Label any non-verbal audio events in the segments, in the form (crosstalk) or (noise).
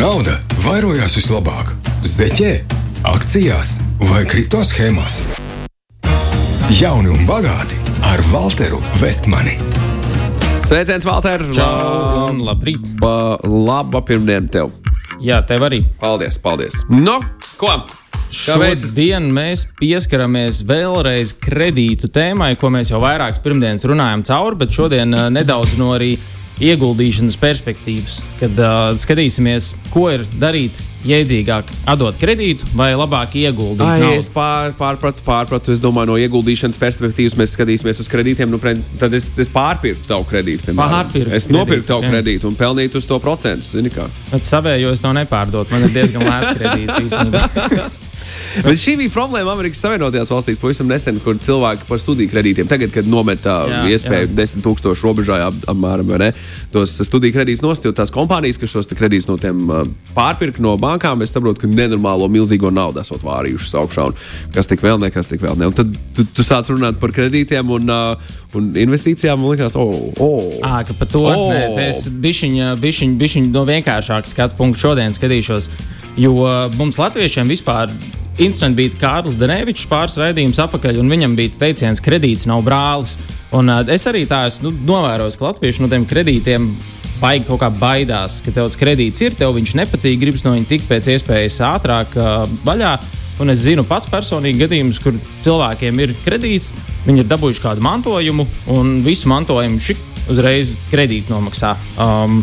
nauda vairojās vislabāk? Zeķē, akcijās vai kripto schēmās? Jauni un bagāti ar Walteru Vestmani. Sveiciens, Valter! Čau, un labrīt! Laba, laba pirmdiena tev! Jā, tev arī. Paldies, paldies! Nu, ko? Šodien mēs pieskaramies vēlreiz kredītu tēmai, ko mēs jau vairākas pirmdienas runājam cauri, bet šodien uh, nedaudz no arī ieguldīšanas perspektīvas, kad uh, skatīsimies, ko ir darīt jēdzīgāk, atdot kredītu vai labāk ieguldīt. Ai, es pār, pārpratu, pārpratu. Es domāju, no ieguldīšanas perspektīvas mēs skatīsimies uz kredītiem. Nu, tad es, es pārpirku tavu kredītu. Pārpirkt Es nopirku tavu jā. kredītu un pelnītu uz to procentu. Savējo es to nepārdotu. Man ir diezgan lēts kredīts īstenībā. (laughs) Bet šī bija problēma Amerikas Savienotajās valstīs pavisam nesen, kur cilvēki par studiju kredītiem tagad, kad nometā Jā, iespēju jā. 10 tūkstošu robežā ap- apmēram, ne, tos studiju kredītus nostilpt tās kompānijas, kas šos kredītus no tiem uh, pārpirka no bankām, es saprotu, ka nenormālo milzīgo naudu esot vārījušas augšā. Un kas tik vēl, nekas tik vēl. Ne. Un tad tu, tu sāc runāt par kredītiem un, uh, un investīcijām, man liekas, oh, oh. À, ka par to oh. nē, es bišķiņ, bišķiņ, bišķiņ no vienkāršāka skatu punkta šodien skatīšos. Jo mums, Latviešiem, vispār interesanti bija Kārlis Danevičs pāris raidījums apakaļ, un viņam bija teiciens, ka kredīts nav brālis. Un, uh, es arī tā esmu nu, novērojis, ka Latvieši no tiem kredītiem baigi kaut kā baidās, ka tev tas kredīts ir, tev viņš nepatīk, gribas no viņa tikt pēc iespējas ātrāk uh, vaļā. Un es zinu pats personīgi gadījumus, kur cilvēkiem ir kredīts, viņi ir dabūjuši kādu mantojumu, un visu mantojumu šik uzreiz kredītu nomaksā. Um,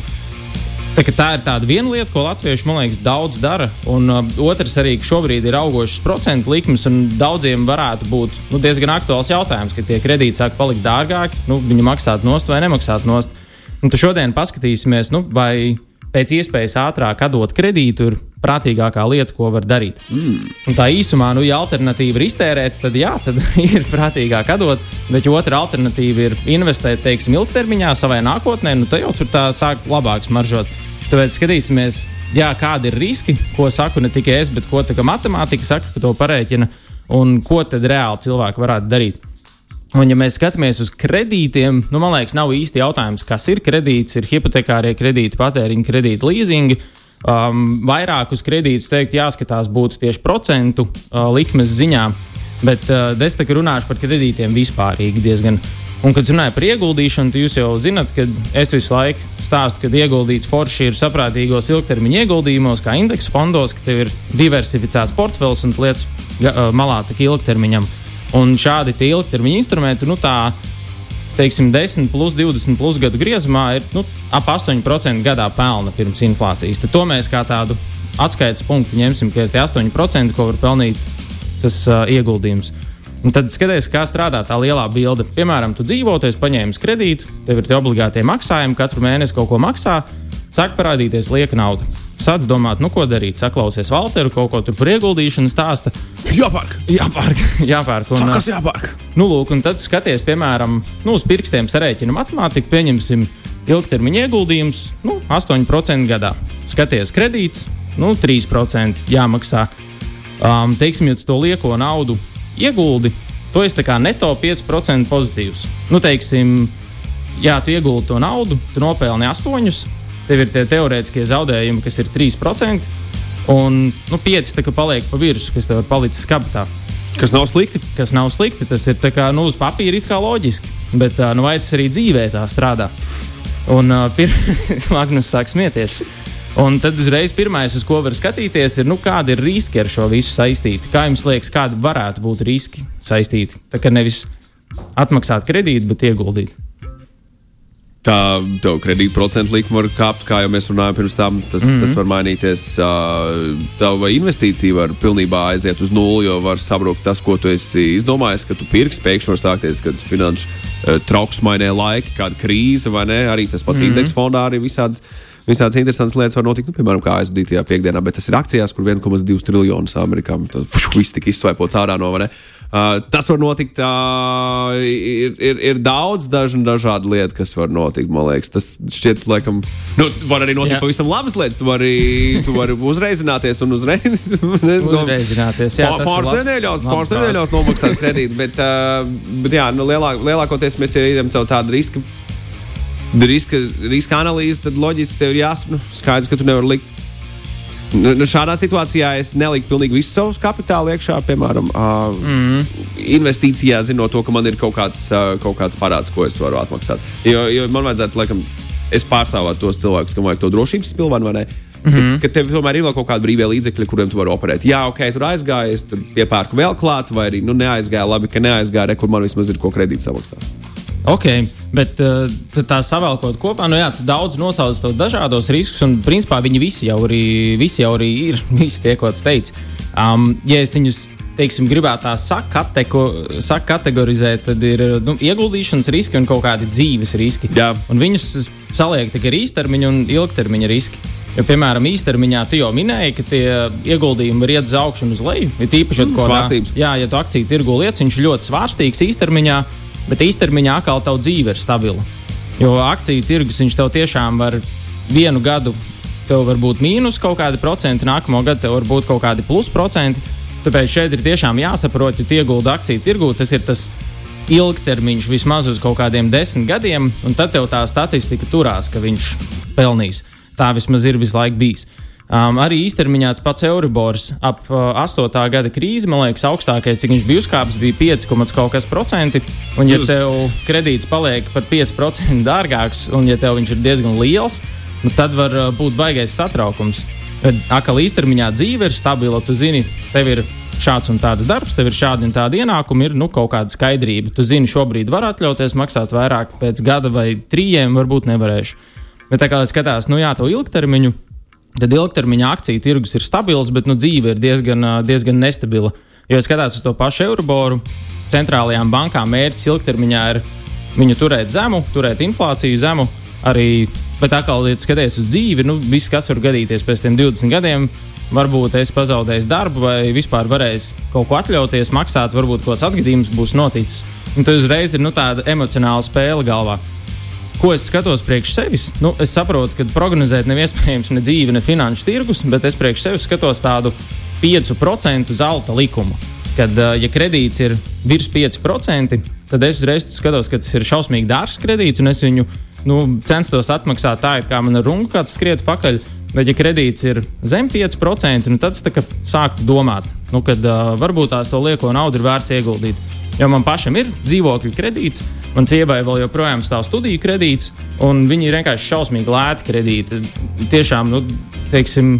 Tā, tā ir tāda viena lieta, ko latvieši, man liekas, daudz dara. Un uh, otrs arī, šobrīd ir augošas procentu likmes, un daudziem varētu būt nu, diezgan aktuāls jautājums, ka tie kredīti sāk palikt dārgāki, nu, viņi maksāt nost vai nemaksāt nost. Un tad šodien paskatīsimies, nu, vai pēc iespējas ātrāk atdot kredītu ir prātīgākā lieta, ko var darīt. Mm. Un tā īsumā, nu, ja alternatīva ir iztērēt, tad jā, tad (laughs) ir prātīgāk atdot. Bet otra alternatīva ir investēt, teiksim, ilgtermiņā savai nākotnē, nu, tad jau tur tā sāk labāk smaržot. Tāpēc skatīsimies, jā, kādi ir riski, ko saku ne tikai es, bet ko matemātika saka, ka to parēķina, un ko tad reāli cilvēki varētu darīt. Un, ja mēs skatāmies uz kredītiem, nu, man liekas, nav īsti jautājums, kas ir kredīts. Ir hipotekārie kredīti, patēriņa kredīti, leasingi. Um, vairāk uz kredītus teikt, jāskatās būtu tieši procentu uh, likmes ziņā. Bet uh, es kā runāšu par kredītiem vispārīgi diezgan. Un, kad runāju par ieguldīšanu, jūs jau zinat, ka es visu laiku stāstu, ka ieguldīt forši ir saprātīgos ilgtermiņa ieguldījumos, kā indeksu fondos, ka tev ir diversificēts portfels un lietas malā tik ilgtermiņam. Un šādi ilgtermiņa instrumenti, nu tā, teiksim, 10, plus 20 plus gadu griezumā ir nu, ap 8% gadā pelna pirms inflācijas. Tad to mēs kā tādu atskaites punktu ņemsim, ka ir tie 8%, ko var pelnīt tas uh, ieguldījums. Un tad skaties, kā strādā tā lielā bilde. Piemēram, tu dzīvo, tu esi paņēmis kredītu, tev ir tie obligātie maksājumi, katru mēnesi kaut ko maksā, sāk parādīties lieka nauda. Sāc domāt, nu ko darīt, saklausies Valteru, kaut ko tur par ieguldīšanu stāsta. Jāpērk! Jāpērk, (laughs) jāpērk. Un, Kas jāpērk? Nu, lūk, un tad skaties, piemēram, nu, uz pirkstiem sarēķina matemātiku, pieņemsim ilgtermiņa ieguldījums, nu, 8% gadā. Skaties, kredīts, nu, 3% jāmaksā. Um, teiksim, ja tu to lieko naudu ieguldi, to esi neto 5% pozitīvs. Nu, teiksim, jā, tu ieguldi to naudu, tu nopelni 8%, tev ir tie teorētiskie zaudējumi, kas ir 3%, un nu, 5% tā kā paliek pa virsmu, kas tev ir palicis kabatā Kas nav slikti? kas nav slikti. Tas ir kā, nu, uz papīra it kā loģiski, bet nu, vai tas arī dzīvē tā strādā? Un uh, pirmā (laughs) Magnus sāk smieties. Un tad uzreiz pirmais, uz ko var skatīties, ir, nu, kādi ir riski ar šo visu saistīti. Kā jums liekas, kādi varētu būt riski saistīti? Tā kā nevis atmaksāt kredītu, bet ieguldīt. Tā tev kredīta procentu likme var kāpt, kā jau mēs runājām pirms tam. Tas, mm -hmm. tas var mainīties. Tava investīcija var pilnībā aiziet uz nulli, jo var sabrukt tas, ko tu esi izdomājis, ka tu pirksi. Pēkšņi var sākties kāds finanšu trauksmainie laiki, kāda krīze vai ne. Arī tas pats mm -hmm. indeksu fondā arī visādas. Visādas interesantas lietas var notikt, nu, piemēram, kā aizvadītajā piekdienā, bet tas ir akcijās, kur 1,2 triljonus Amerikā tas viss tika izsvaipots ārā no. ne? Uh, tas var notikt. Uh, ir, ir, ir daudz dažu, dažādu lietu, kas var notikt. Man liekas, tas šķiet, laikam, nu, var arī notikt Jā. pavisam labas lietas. Tu vari, tu vari uzreizināties un uzreiz. (laughs) Uzreizināties, jā, Pāris nedēļās, pāris nedēļās nomaksāt kredītu. Bet, uh, bet jā, nu, lielāk, lielākoties mēs jau ejam caur tādu risku. Riska, riska analīze, tad loģiski tev ir jāsaprot, nu, skaidrs, ka tu nevari likt Nu, nu šādā situācijā es neliku pilnīgi visu savus kapitālu iekšā, piemēram, uh, mm. investīcijā, zinot to, ka man ir kaut kāds, uh, kaut kāds parāds, ko es varu atmaksāt. Jo, jo man vajadzētu, laikam, es pārstāvētu tos cilvēkus, kam vajag to drošības pilvenu, vai ne? Mm -hmm. Ka tev tomēr ir vēl kaut kāda brīvā līdzekļa, kuriem tu vari operēt. Jā, ok, tur aizgāja, es tur piepērku vēl klāt, vai arī nu, neaizgāja. Labi, ka neaizgāja, re, kur man vismaz ir ko kredīt samaksāt. Ok, bet uh, tā savēlkot kopā, nu jā, daudz nosauc to dažādos riskus, un principā viņi visi jau, arī, visi jau arī ir. (laughs) Visi tie, ko tas teica. Um, ja es viņus teiksim, gribētu tā sakateko, sakategorizēt, tad ir nu, ieguldīšanas riski un kaut kādi dzīves riski. Jā. Un viņus saliek tikai īstermiņa un ilgtermiņa riski. Jo, piemēram, īstermiņā tu jau minēji, ka tie ieguldījumi var iet uz augšu un uz leju. Ir tīpaši, mm, svārstības. Jā, ja tu akciju tirgu lietas, viņš ļoti svārstīgs īstermiņā bet īstermiņā atkal tā dzīve ir stabila. Jo akciju tirgus viņš tev tiešām var vienu gadu, tev var būt mīnus kaut kādi procenti, nākamo gadu tev var būt kaut kādi plus procenti. Tāpēc šeit ir tiešām jāsaprot, ja iegulda akciju tirgū, tas ir tas ilgtermiņš vismaz uz kaut kādiem desmit gadiem, un tad tev tā statistika turās, ka viņš pelnīs. Tā vismaz ir visu laiku bijis. Um, arī īstermiņā pats Euribors ap uh, 8. gada krīzi, man liekas, augstākais, cik viņš bija uzkāpis, bija 5, kaut kas procenti. Un, ja tev kredīts paliek par 5% dārgāks, un ja tev viņš ir diezgan liels, nu, tad var uh, būt baigais satraukums. Tad atkal īstermiņā dzīve ir stabila. Tu zini, tev ir šāds un tāds darbs, tev ir šādi un tādi ienākumi, ir nu, kaut kāda skaidrība. Tu zini, šobrīd var atļauties maksāt vairāk, pēc gada vai trījiem varbūt nevarēšu. Bet tā kā skatās, nu jā, to ilgtermiņu tad ilgtermiņa akciju tirgus ir stabils, bet nu, dzīve ir diezgan, diezgan nestabila. Jo, skatās uz to pašu Euriboru, centrālajām bankām mērķis ilgtermiņā ir viņu turēt zemu, turēt inflāciju zemu. Arī, bet atkal, ja skaties uz dzīvi, nu, viss, kas var gadīties pēc tam 20 gadiem, varbūt es pazaudēju darbu, vai vispār varēšu kaut ko atļauties, maksāt, varbūt kaut kāds atgadījums būs noticis. Un tas uzreiz ir nu, tāda emocionāla spēle galvā ko es skatos priekš sevis. Nu, es saprotu, ka prognozēt nav iespējams ne dzīve, ne finanšu tirgus, bet es priekš sevis skatos tādu 5% zelta likumu. Kad, ja kredīts ir virs 5%, tad es uzreiz skatos, ka tas ir šausmīgi dārgs kredīts, un es viņu nu, censtos atmaksāt tā, it kā man ir runga kāds skriet pakaļ. Bet, ja kredīts ir zem 5%, nu, tad es sāku domāt, nu, ka uh, varbūt tās to lieko naudu ir vērts ieguldīt. Jo man pašam ir dzīvokļu kredīts, Man sievai vēl joprojām stāv studiju kredīts, un viņi ir vienkārši šausmīgi lēti kredīti. Tiešām, nu, teiksim,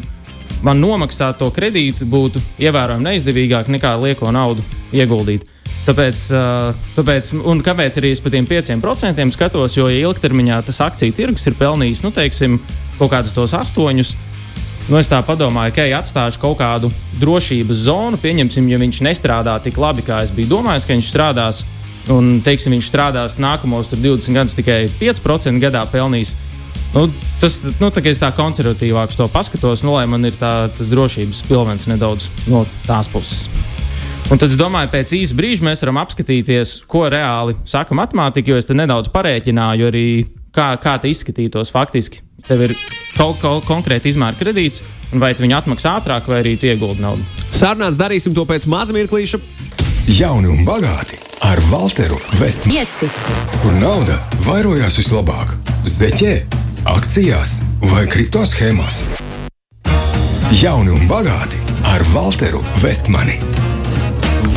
man nomaksāt to kredītu būtu ievērojami neizdevīgāk nekā lieko naudu ieguldīt. Tāpēc, tāpēc, un kāpēc arī es par tiem 5% skatos, jo ja ilgtermiņā tas akciju tirgus ir pelnījis nu, teiksim, kaut kādus tos astoņus. Nu, es tā domāju, ka ja atstāšu kaut kādu drošības zonu, pieņemsim, ja viņš nestrādā tik labi, kā es biju domājis, ka viņš strādās un teiksim, viņš strādās nākamos 20 gadus tikai 5% gadā pelnīs. Nu, tas nu, tā, es tā konservatīvāk to paskatos, nu, lai man ir tā, tas drošības pilvens nedaudz no tās puses. Un tad es domāju, pēc īsa brīža mēs varam apskatīties, ko reāli saka matemātika, jo es te nedaudz parēķināju arī, kā, kā tas izskatītos faktiski. Tev ir kaut kāda konkrēta izmēra kredīts, un vai tu viņu atmaksā ātrāk, vai arī tu ieguldi naudu. Sarunāts darīsim to pēc maza mirklīša. Jauni un bagāti ar Walteru Vestmanu. Kur nauda vairojās vislabāk? Zeķē, akcijās vai kripto schēmās? Jauni un bagāti ar Walteru Vestmanu.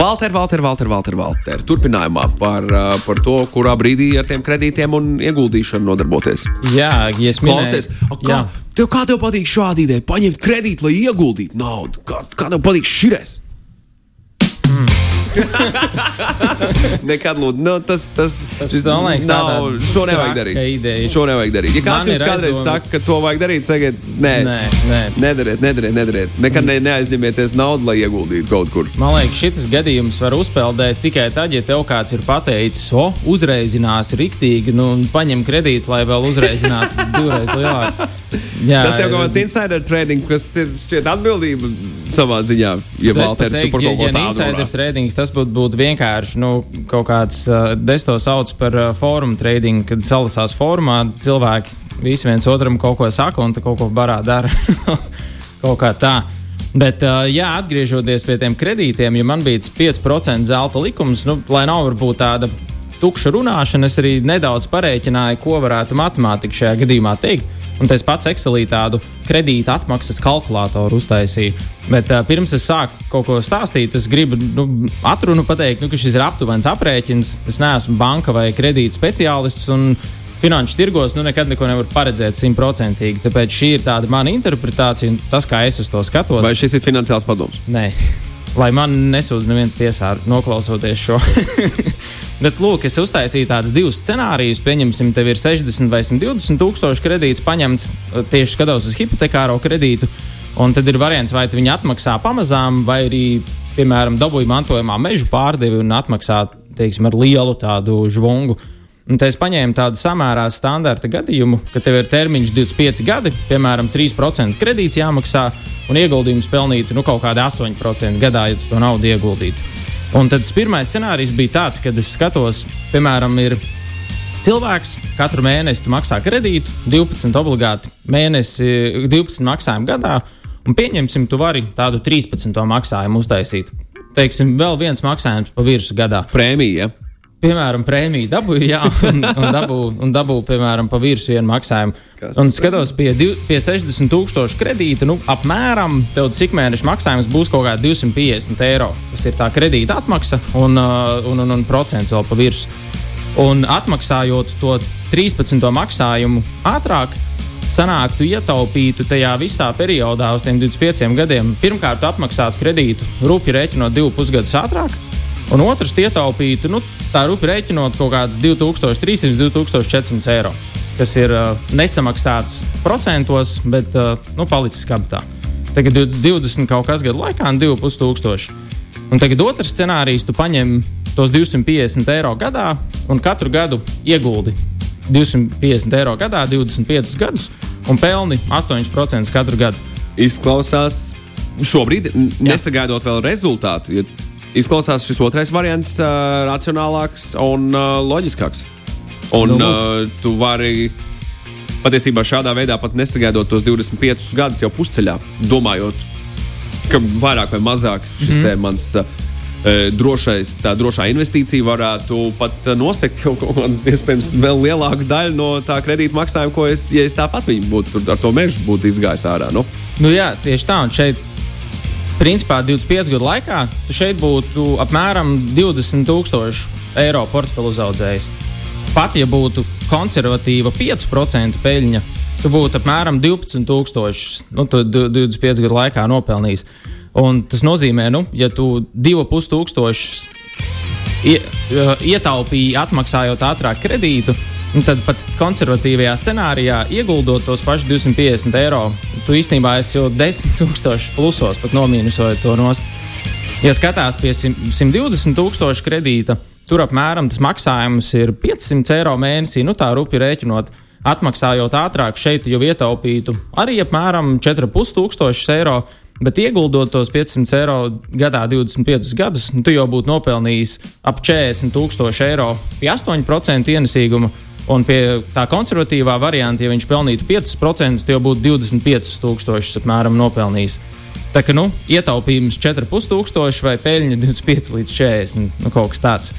Valter, Valter, Valter, Valter, Valter. Turpinājumā par, par to, kurā brīdī ar tiem kredītiem un ieguldīšanu nodarboties. Jā, ja es klausies, kā, tev, kā tev patīk šāda ideja? Paņemt kredītu, lai ieguldītu naudu. Kā, kā tev patīk šis? (laughs) Nekad lūdzu, nu, tas, tas, tas man liekas, nav. Šo nevajag darīt. Šo nevajag darīt. Ja kāds jums kādreiz aizdomi. saka, ka to vajag darīt, sakiet, nē, nē, nē. nedariet, nedariet, nedariet. Nekad ne, neaizņemieties naudu, lai ieguldītu kaut kur. Man liekas, šis gadījums var uzpeldēt tikai tad, ja tev kāds ir pateicis, o, uzreizinās riktīgi, nu, paņem kredītu, lai vēl uzreizinātu (laughs) divreiz lielāku. Jā, tas jau kaut kāds insider trading, kas ir šķiet atbildība savā ziņā. Ja, Valter, teikt, ja, ja insider trading, tas būtu būt vienkārši nu, kaut kāds, uh, es to saucu par uh, fórumu trading, kad salasās fórumā cilvēki visi viens otram kaut ko saka un kaut ko barā dara. (laughs) kaut kā tā. Bet, uh, jā, atgriežoties pie tiem kredītiem, ja man bija 5% zelta likums, nu, lai nav varbūt tāda tukša runāšana, es arī nedaudz parēķināju, ko varētu matemātika šajā gadījumā teikt. Un es pats Excelī tādu kredīta atmaksas kalkulātoru uztaisīju. Bet uh, pirms es sāku kaut ko stāstīt, es gribu nu, atrunu pateikt, nu, ka šis ir aptuvens aprēķins. Es neesmu banka vai kredīta speciālists. Finanšu tirgos nu, nekad neko nevar paredzēt simtprocentīgi. Tāpēc šī ir tāda mana interpretācija un tas, kā es uz to skatos. Vai šis ir finansiāls padoms? Nē, lai man nesūdz neviens tiesā, noklausoties šo. (laughs) Bet, lūk, es uztaisīju tādus divus scenārijus. Pieņemsim, tev ir 60 vai 120 tūkstoši kredīts paņemts tieši skatos uz hipotekāro kredītu. Un tad ir variants, vai viņi atmaksā pamazām, vai arī, piemēram, dabūja mantojumā mežu pārdevi un atmaksā teiksim, ar lielu tādu žvungu. Un te es paņēmu tādu samērā standarta gadījumu, ka tev ir termiņš 25 gadi, piemēram, 3% kredīts jāmaksā, un ieguldījums pelnīt nu, kaut kādā 8% gadā, ja tu to naudu ieguldītu. Un tad pirmais scenārijs bija tāds, ka es skatos, piemēram, ir cilvēks katru mēnesi maksā kredītu, 12 obligāti mēnesi, 12 maksājumu gadā, un pieņemsim, tu vari tādu 13 maksājumu uztaisīt. Teiksim, vēl viens maksājums pa virsmu gadā. Prēmija. Ja? Piemēram, prēmiju dabūju, jā, un, un dabūju, un dabūju piemēram, pa virsmu vienu maksājumu. Kas un skatos, pie, div, pie 60 tūkstošu kredīta, nu, apmēram tev cik mēneša maksājums būs kaut kādi 250 eiro. Tas ir tā kredīta atmaksa un, uh, un, un, un procents vēl pa virsmu. Un atmaksājot to 13. maksājumu ātrāk, sanāktu ietaupītu tajā visā periodā uz tiem 25 gadiem. Pirmkārt, atmaksāt kredītu rūpīgi rēķinot divus pusgadus ātrāk, un otrs ietaupītu nu, tā rupi rēķinot kaut kādas 2300, 2400 eiro. Tas ir uh, nesamaksāts procentos, bet uh, nu, palicis kabatā. Tagad 20 kaut kas gadu laikā, 2500. Un tagad otrs scenārijs, tu paņem tos 250 eiro gadā un katru gadu ieguldi 250 eiro gadā, 25 gadus un pelni 8% katru gadu. Izklausās šobrīd, nesagaidot vēl rezultātu. Ja izklausās šis otrais variants uh, racionālāks un uh, loģiskāks. Un nu, uh, tu vari patiesībā šādā veidā pat nesagaidot tos 25 gadus jau pusceļā, domājot, ka vairāk vai mazāk šis mm -hmm. mans. Uh, drošais, tā drošā investīcija varētu pat nosegt jau kaut kādu iespējams vēl lielāku daļu no tā kredīta maksājuma, ko es, ja es tāpat viņu būtu ar to mežu būtu izgājis ārā. Nu? Nu jā, tieši tā, un šeit principā 25 gadu laikā tu šeit būtu apmēram 20,000 eiro portfeli uzaudzējis. Pat ja būtu konservatīva 5% peļņa, tu būtu apmēram 12,000 nu, 25 gadu laikā nopelnījis. Un tas nozīmē, nu, ja tu 2,5 ietaupīji atmaksājot ātrāk kredītu, Un tad pats konservatīvajā scenārijā ieguldot tos pašus 250 eiro, tu īstenībā esi jau 10,000 plusos, pat nomīnusojot to nost. Ja skatās pie 120 tūkstošu kredīta, tur apmēram tas maksājums ir 500 eiro mēnesī, nu tā rupi rēķinot. Atmaksājot ātrāk, šeit jau ietaupītu arī apmēram 4,5 eiro, bet ieguldot tos 500 eiro gadā 25 gadus, nu, tu jau būtu nopelnījis ap 40,000 eiro pie 8% ienesīguma. Un pie tā konservatīvā varianta, ja viņš pelnītu 5%, tad jau būtu 25,000 apmēram nopelnījis. Tā kā nu, ietaupījums 4,5 vai peļņa 25 līdz 40, nu, kaut kas tāds.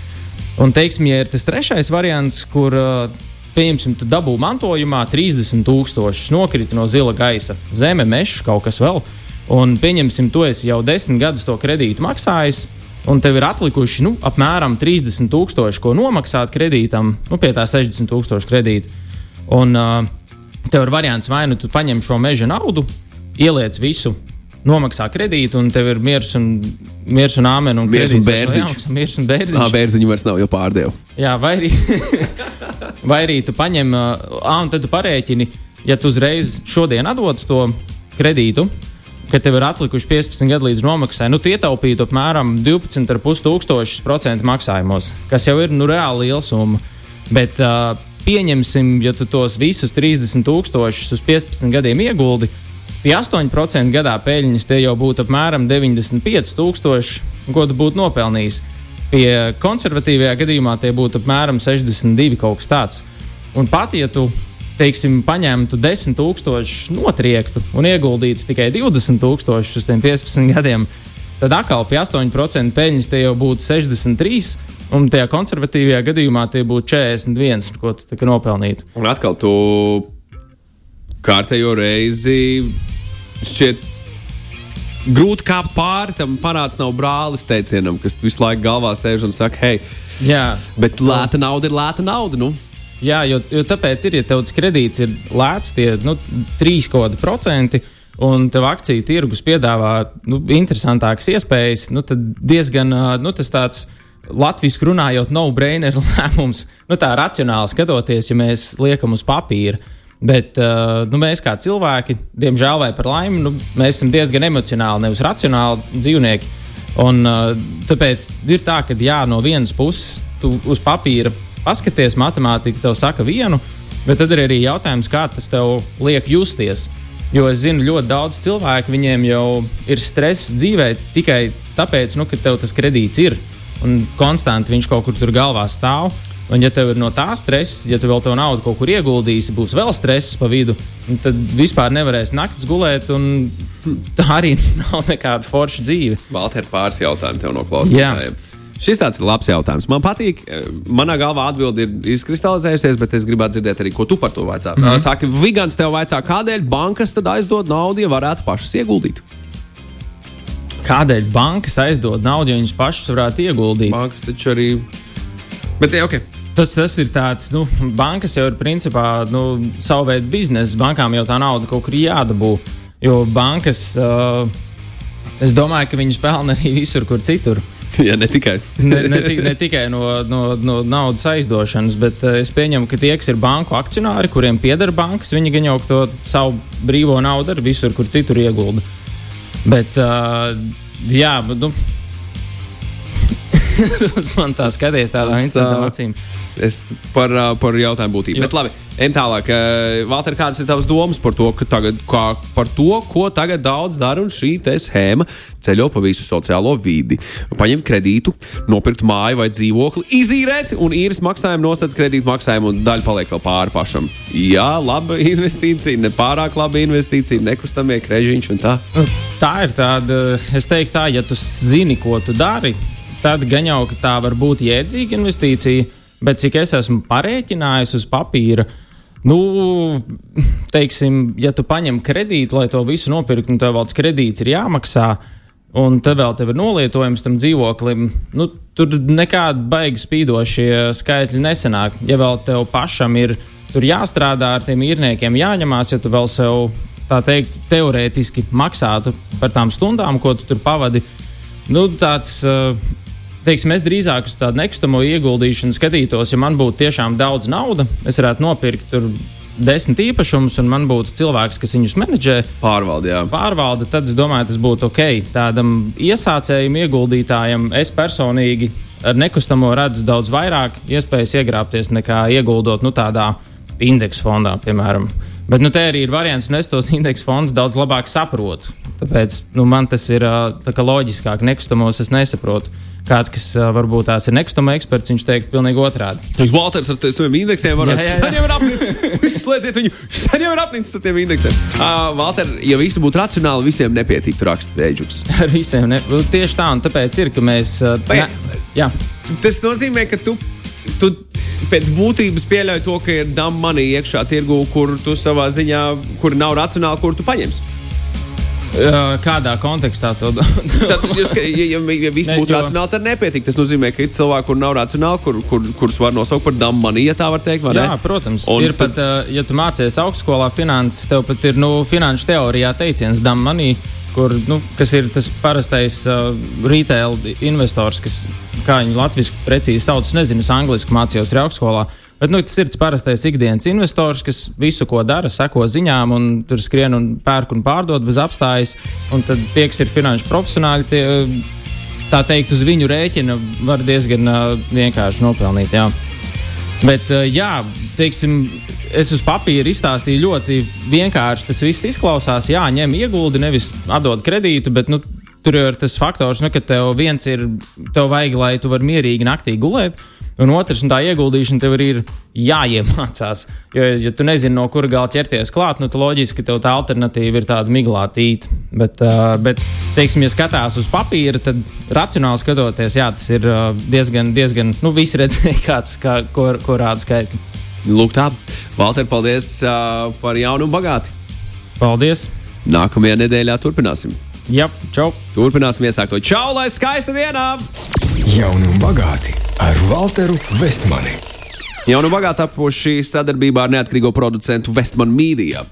Un, teiksim, ja ir tas trešais variants, kur pieņemsim, dabū mantojumā 30,000 nokrita no zila gaisa, zeme, mežs, kaut kas vēl. Un pieņemsim, tu esi jau desmit gadus to kredītu maksājis, un tev ir atlikuši nu, apmēram 30,000, ko nomaksāt kredītam, nu, pie tā 60,000 kredīta. Un uh, tev ir variants, vai nu tu paņem šo meža naudu, ieliec visu. Nomaksā kredītu, un tev ir miers un, miers un āmen. Un miers un bērziņš. Miers un bērziņš. Jā, bērziņu vairs nav, jau pārdevu. Jā, vai arī, (laughs) vai arī tu paņem, uh, un tad tu parēķini, ja tu uzreiz šodien atdod to kredītu, ka tev ir atlikuši 15 gadi līdz nomaksai, nu, tu ietaupītu apmēram 12,5% maksājumos, kas jau ir nu, reāli liela summa. Bet uh, pieņemsim, ja tu tos visus 30,000 uz 15 gadiem ieguldi, pie 8% gadā peļņas te jau būtu apmēram 95,000, ko tu būtu nopelnījis. Pie konservatīvajā gadījumā tie būtu apmēram 62 kaut kas tāds. Un pat ja tu teiksim, paņemtu 10,000 notriektu un ieguldītu tikai 20,000 uz tiem 15 gadiem, tad atkal pie 8% peļņas tie jau būtu 63. Un tajā konservatīvajā gadījumā tie būtu 41, ko tu nopelnītu. Un atkal tu kārtējo reizi šķiet. Grūti kāpt pāri tam parāds nav brālis teicienam, kas visu laiku galvā sēž un saka, hei, Jā. bet lēta nauda ir lēta nauda. Nu. Jā, jo, jo tāpēc ir, ja tev tas kredīts ir lēts, tie nu, trīs kaut kādi procenti, un tev akciju tirgus piedāvā nu, interesantākas iespējas, nu, tad diezgan nu, tas tāds. Latvijas runājot, no brainer (laughs) lēmums, nu, tā racionāli skatoties, ja mēs liekam uz papīra. Bet nu, mēs kā cilvēki, diemžēl vai par laimi, nu, mēs esam diezgan emocionāli, nevis racionāli dzīvnieki. Un, tāpēc ir tā, ka jā, no vienas puses tu uz papīra paskaties, matemātika tev saka vienu, bet tad ir arī jautājums, kā tas tev liek justies. Jo es zinu, ļoti daudz cilvēku, viņiem jau ir stress dzīvē tikai tāpēc, nu, ka tev tas kredīts ir un konstanti viņš kaut kur tur galvā stāv. Un, ja tev ir no tā stresa, ja tu vēl to naudu kaut kur ieguldīsi, būs vēl stress pa vidu, tad vispār nevarēs naktis gulēt. Tā arī (laughs) nav nekāda forša dzīve. Valter, pāris jautājumu tev no klausītājiem. Šis tāds ir labs jautājums. Man patīk, manā galvā atbilde ir izkristalizējusies, bet es gribētu dzirdēt arī, ko tu par to vaicā. Mm -hmm. Saki, Vigants tev vaicā, kādēļ bankas tad aizdod naudu, ja varētu pašas ieguldīt? Kādēļ bankas aizdod naudu, ja viņas pašas varētu ieguldīt? Bankas taču arī. Bet, jā, okay. Tas, tas ir tāds, nu, bankas jau ir principā nu, savu veidu biznesa. Bankām jau tā nauda kaut kur jādabū. Jo bankas, uh, es domāju, ka viņas pelna arī visur, kur citur. (laughs) Jā, ne tikai, ne, ne, ne tikai no, no, no naudas aizdošanas, bet uh, es pieņemu, ka tie, kas ir banku akcionāri, kuriem pieder bankas, viņi gan jau to savu brīvo naudu arī visur, kur citur iegulda. Bet, uh, jā, nu, (laughs) man tā skaties tādā incidentā acīm. Es par, par jautājumu būtību. Bet labi, ejam tālāk. Valter, kādas ir tavas domas par to, tagad, kā, par to, ko tagad daudz dara un šī schēma ceļo pa visu sociālo vidi? Paņemt kredītu, nopirkt māju vai dzīvokli, izīrēt un īres maksājumu, nosedz kredītu maksājumu un daļa paliek vēl pāri pašam. Jā, laba (laughs) investīcija, ne pārāk laba investīcija, nekustamie krežiņš un tā. Tā ir tāda, es teiktu, tā, ja tu zini, ko tu dari, tad gan jau tā var būt jēdzīga investīcija, bet cik es esmu parēķinājis uz papīra. Nu, teiksim, ja tu paņem kredītu, lai to visu nopirktu, un tev vēl tas kredīts ir jāmaksā, un te vēl tev ir nolietojums tam dzīvoklim, nu, tur nekādi baigi spīdošie skaitļi nesenāk. Ja vēl tev pašam ir jāstrādā ar tiem īrniekiem, jāņemās, ja tu vēl sev tā teikt, teorētiski maksātu par tām stundām, ko tu tur pavadi. Nu, tāds, uh, teiksim, es drīzāk uz tādu nekustamo ieguldīšanu skatītos, ja man būtu tiešām daudz naudas, es varētu nopirkt tur desmit īpašumus, un man būtu cilvēks, kas viņus menedžē, pārvalda. Pārvalda, tad es domāju, tas būtu ok. Tādam iesācējam, ieguldītājam, es personīgi ar nekustamo redzu daudz vairāk iespējas iegrābties nekā ieguldot nu, tādā indeksu fondā, piemēram. Bet nu, te arī ir variants, un es tos indeksu fondus daudz labāk saprotu. Tāpēc nu, man tas ir tā loģiskāk. Nekustamos es nesaprotu. Kāds, kas varbūt tās ir nekustamo eksperts, viņš teikt pilnīgi otrādi. Walters ar saviem indeksiem var ir apnicis. Slēdziet viņu. Ir apnicis ar tiem indeksiem. Uh, Walter, ja visi būtu racionāli, visiem nepietiktu rakstīt ēģus. (laughs) Ar visiem. Ne, tieši tā, un tāpēc ir, ka mēs. Uh, ne, jā. Tas nozīmē, ka tu. Tu pēc būtības pieļauj to, ka ir dama manī iekšā tirgu, kur tu savā ziņā, kur nav racionāli, kur tu paņemsi. Kādā kontekstā to (laughs) tad, ja, ja, ja viss būtu racionāli, tad nepietika. Tas nozīmē, ka ir cilvēki, kur nav racionāli, kur, kur, kurus var nosaukt par damaniju, ja tā var teikt. Jā, protams. Un ir tad... pat, ja tu mācies augstskolā finanses, tev pat ir nu, finanšu teorijā teiciens damanija kur, nu, kas ir tas parastais uh, retail investors, kas, kā viņu latviešu precīzi sauc, nezinu, es angliski mācījos arī augstskolā. Bet nu, tas ir tas parastais ikdienas investors, kas visu, ko dara, seko ziņām, un tur skrien un pērk un pārdod bez apstājas. Un tad tie, kas ir finanšu profesionāļi, tie, tā teikt, uz viņu rēķina var diezgan uh, vienkārši nopelnīt. Jā. Bet, uh, jā, teiksim, es uz papīra izstāstīju ļoti vienkārši. Tas viss izklausās, jā, ņem ieguldi, nevis atdod kredītu, bet nu, tur jau ir tas faktors, nu, ka tev viens ir, tev vajag, lai tu vari mierīgi naktī gulēt. Un otrs, un tā ieguldīšana tev ir jāiemācās. Jo, ja tu nezini, no kura gala ķerties klāt, nu, tad loģiski, tev tā alternatīva ir tāda miglātīta. Bet, uh, bet, teiksim, ja skatās uz papīra, tad racionāli skatoties, jā, tas ir uh, diezgan, diezgan, nu, visi redzēja, (laughs) kāds, kā, ko, ko rāda skaitļi. Lūk, tā. Valter, paldies uh, par jaunu un bagāti. Paldies! Nākamajā nedēļā turpināsim. Jā, čau! Turpināsim iesākt to čau, lai skaista dienā! Jauni un bagāti ar Walteru Vestmani. Jaunu bagātu apfoši sadarbībā ar neatkarīgo producentu Westman Media.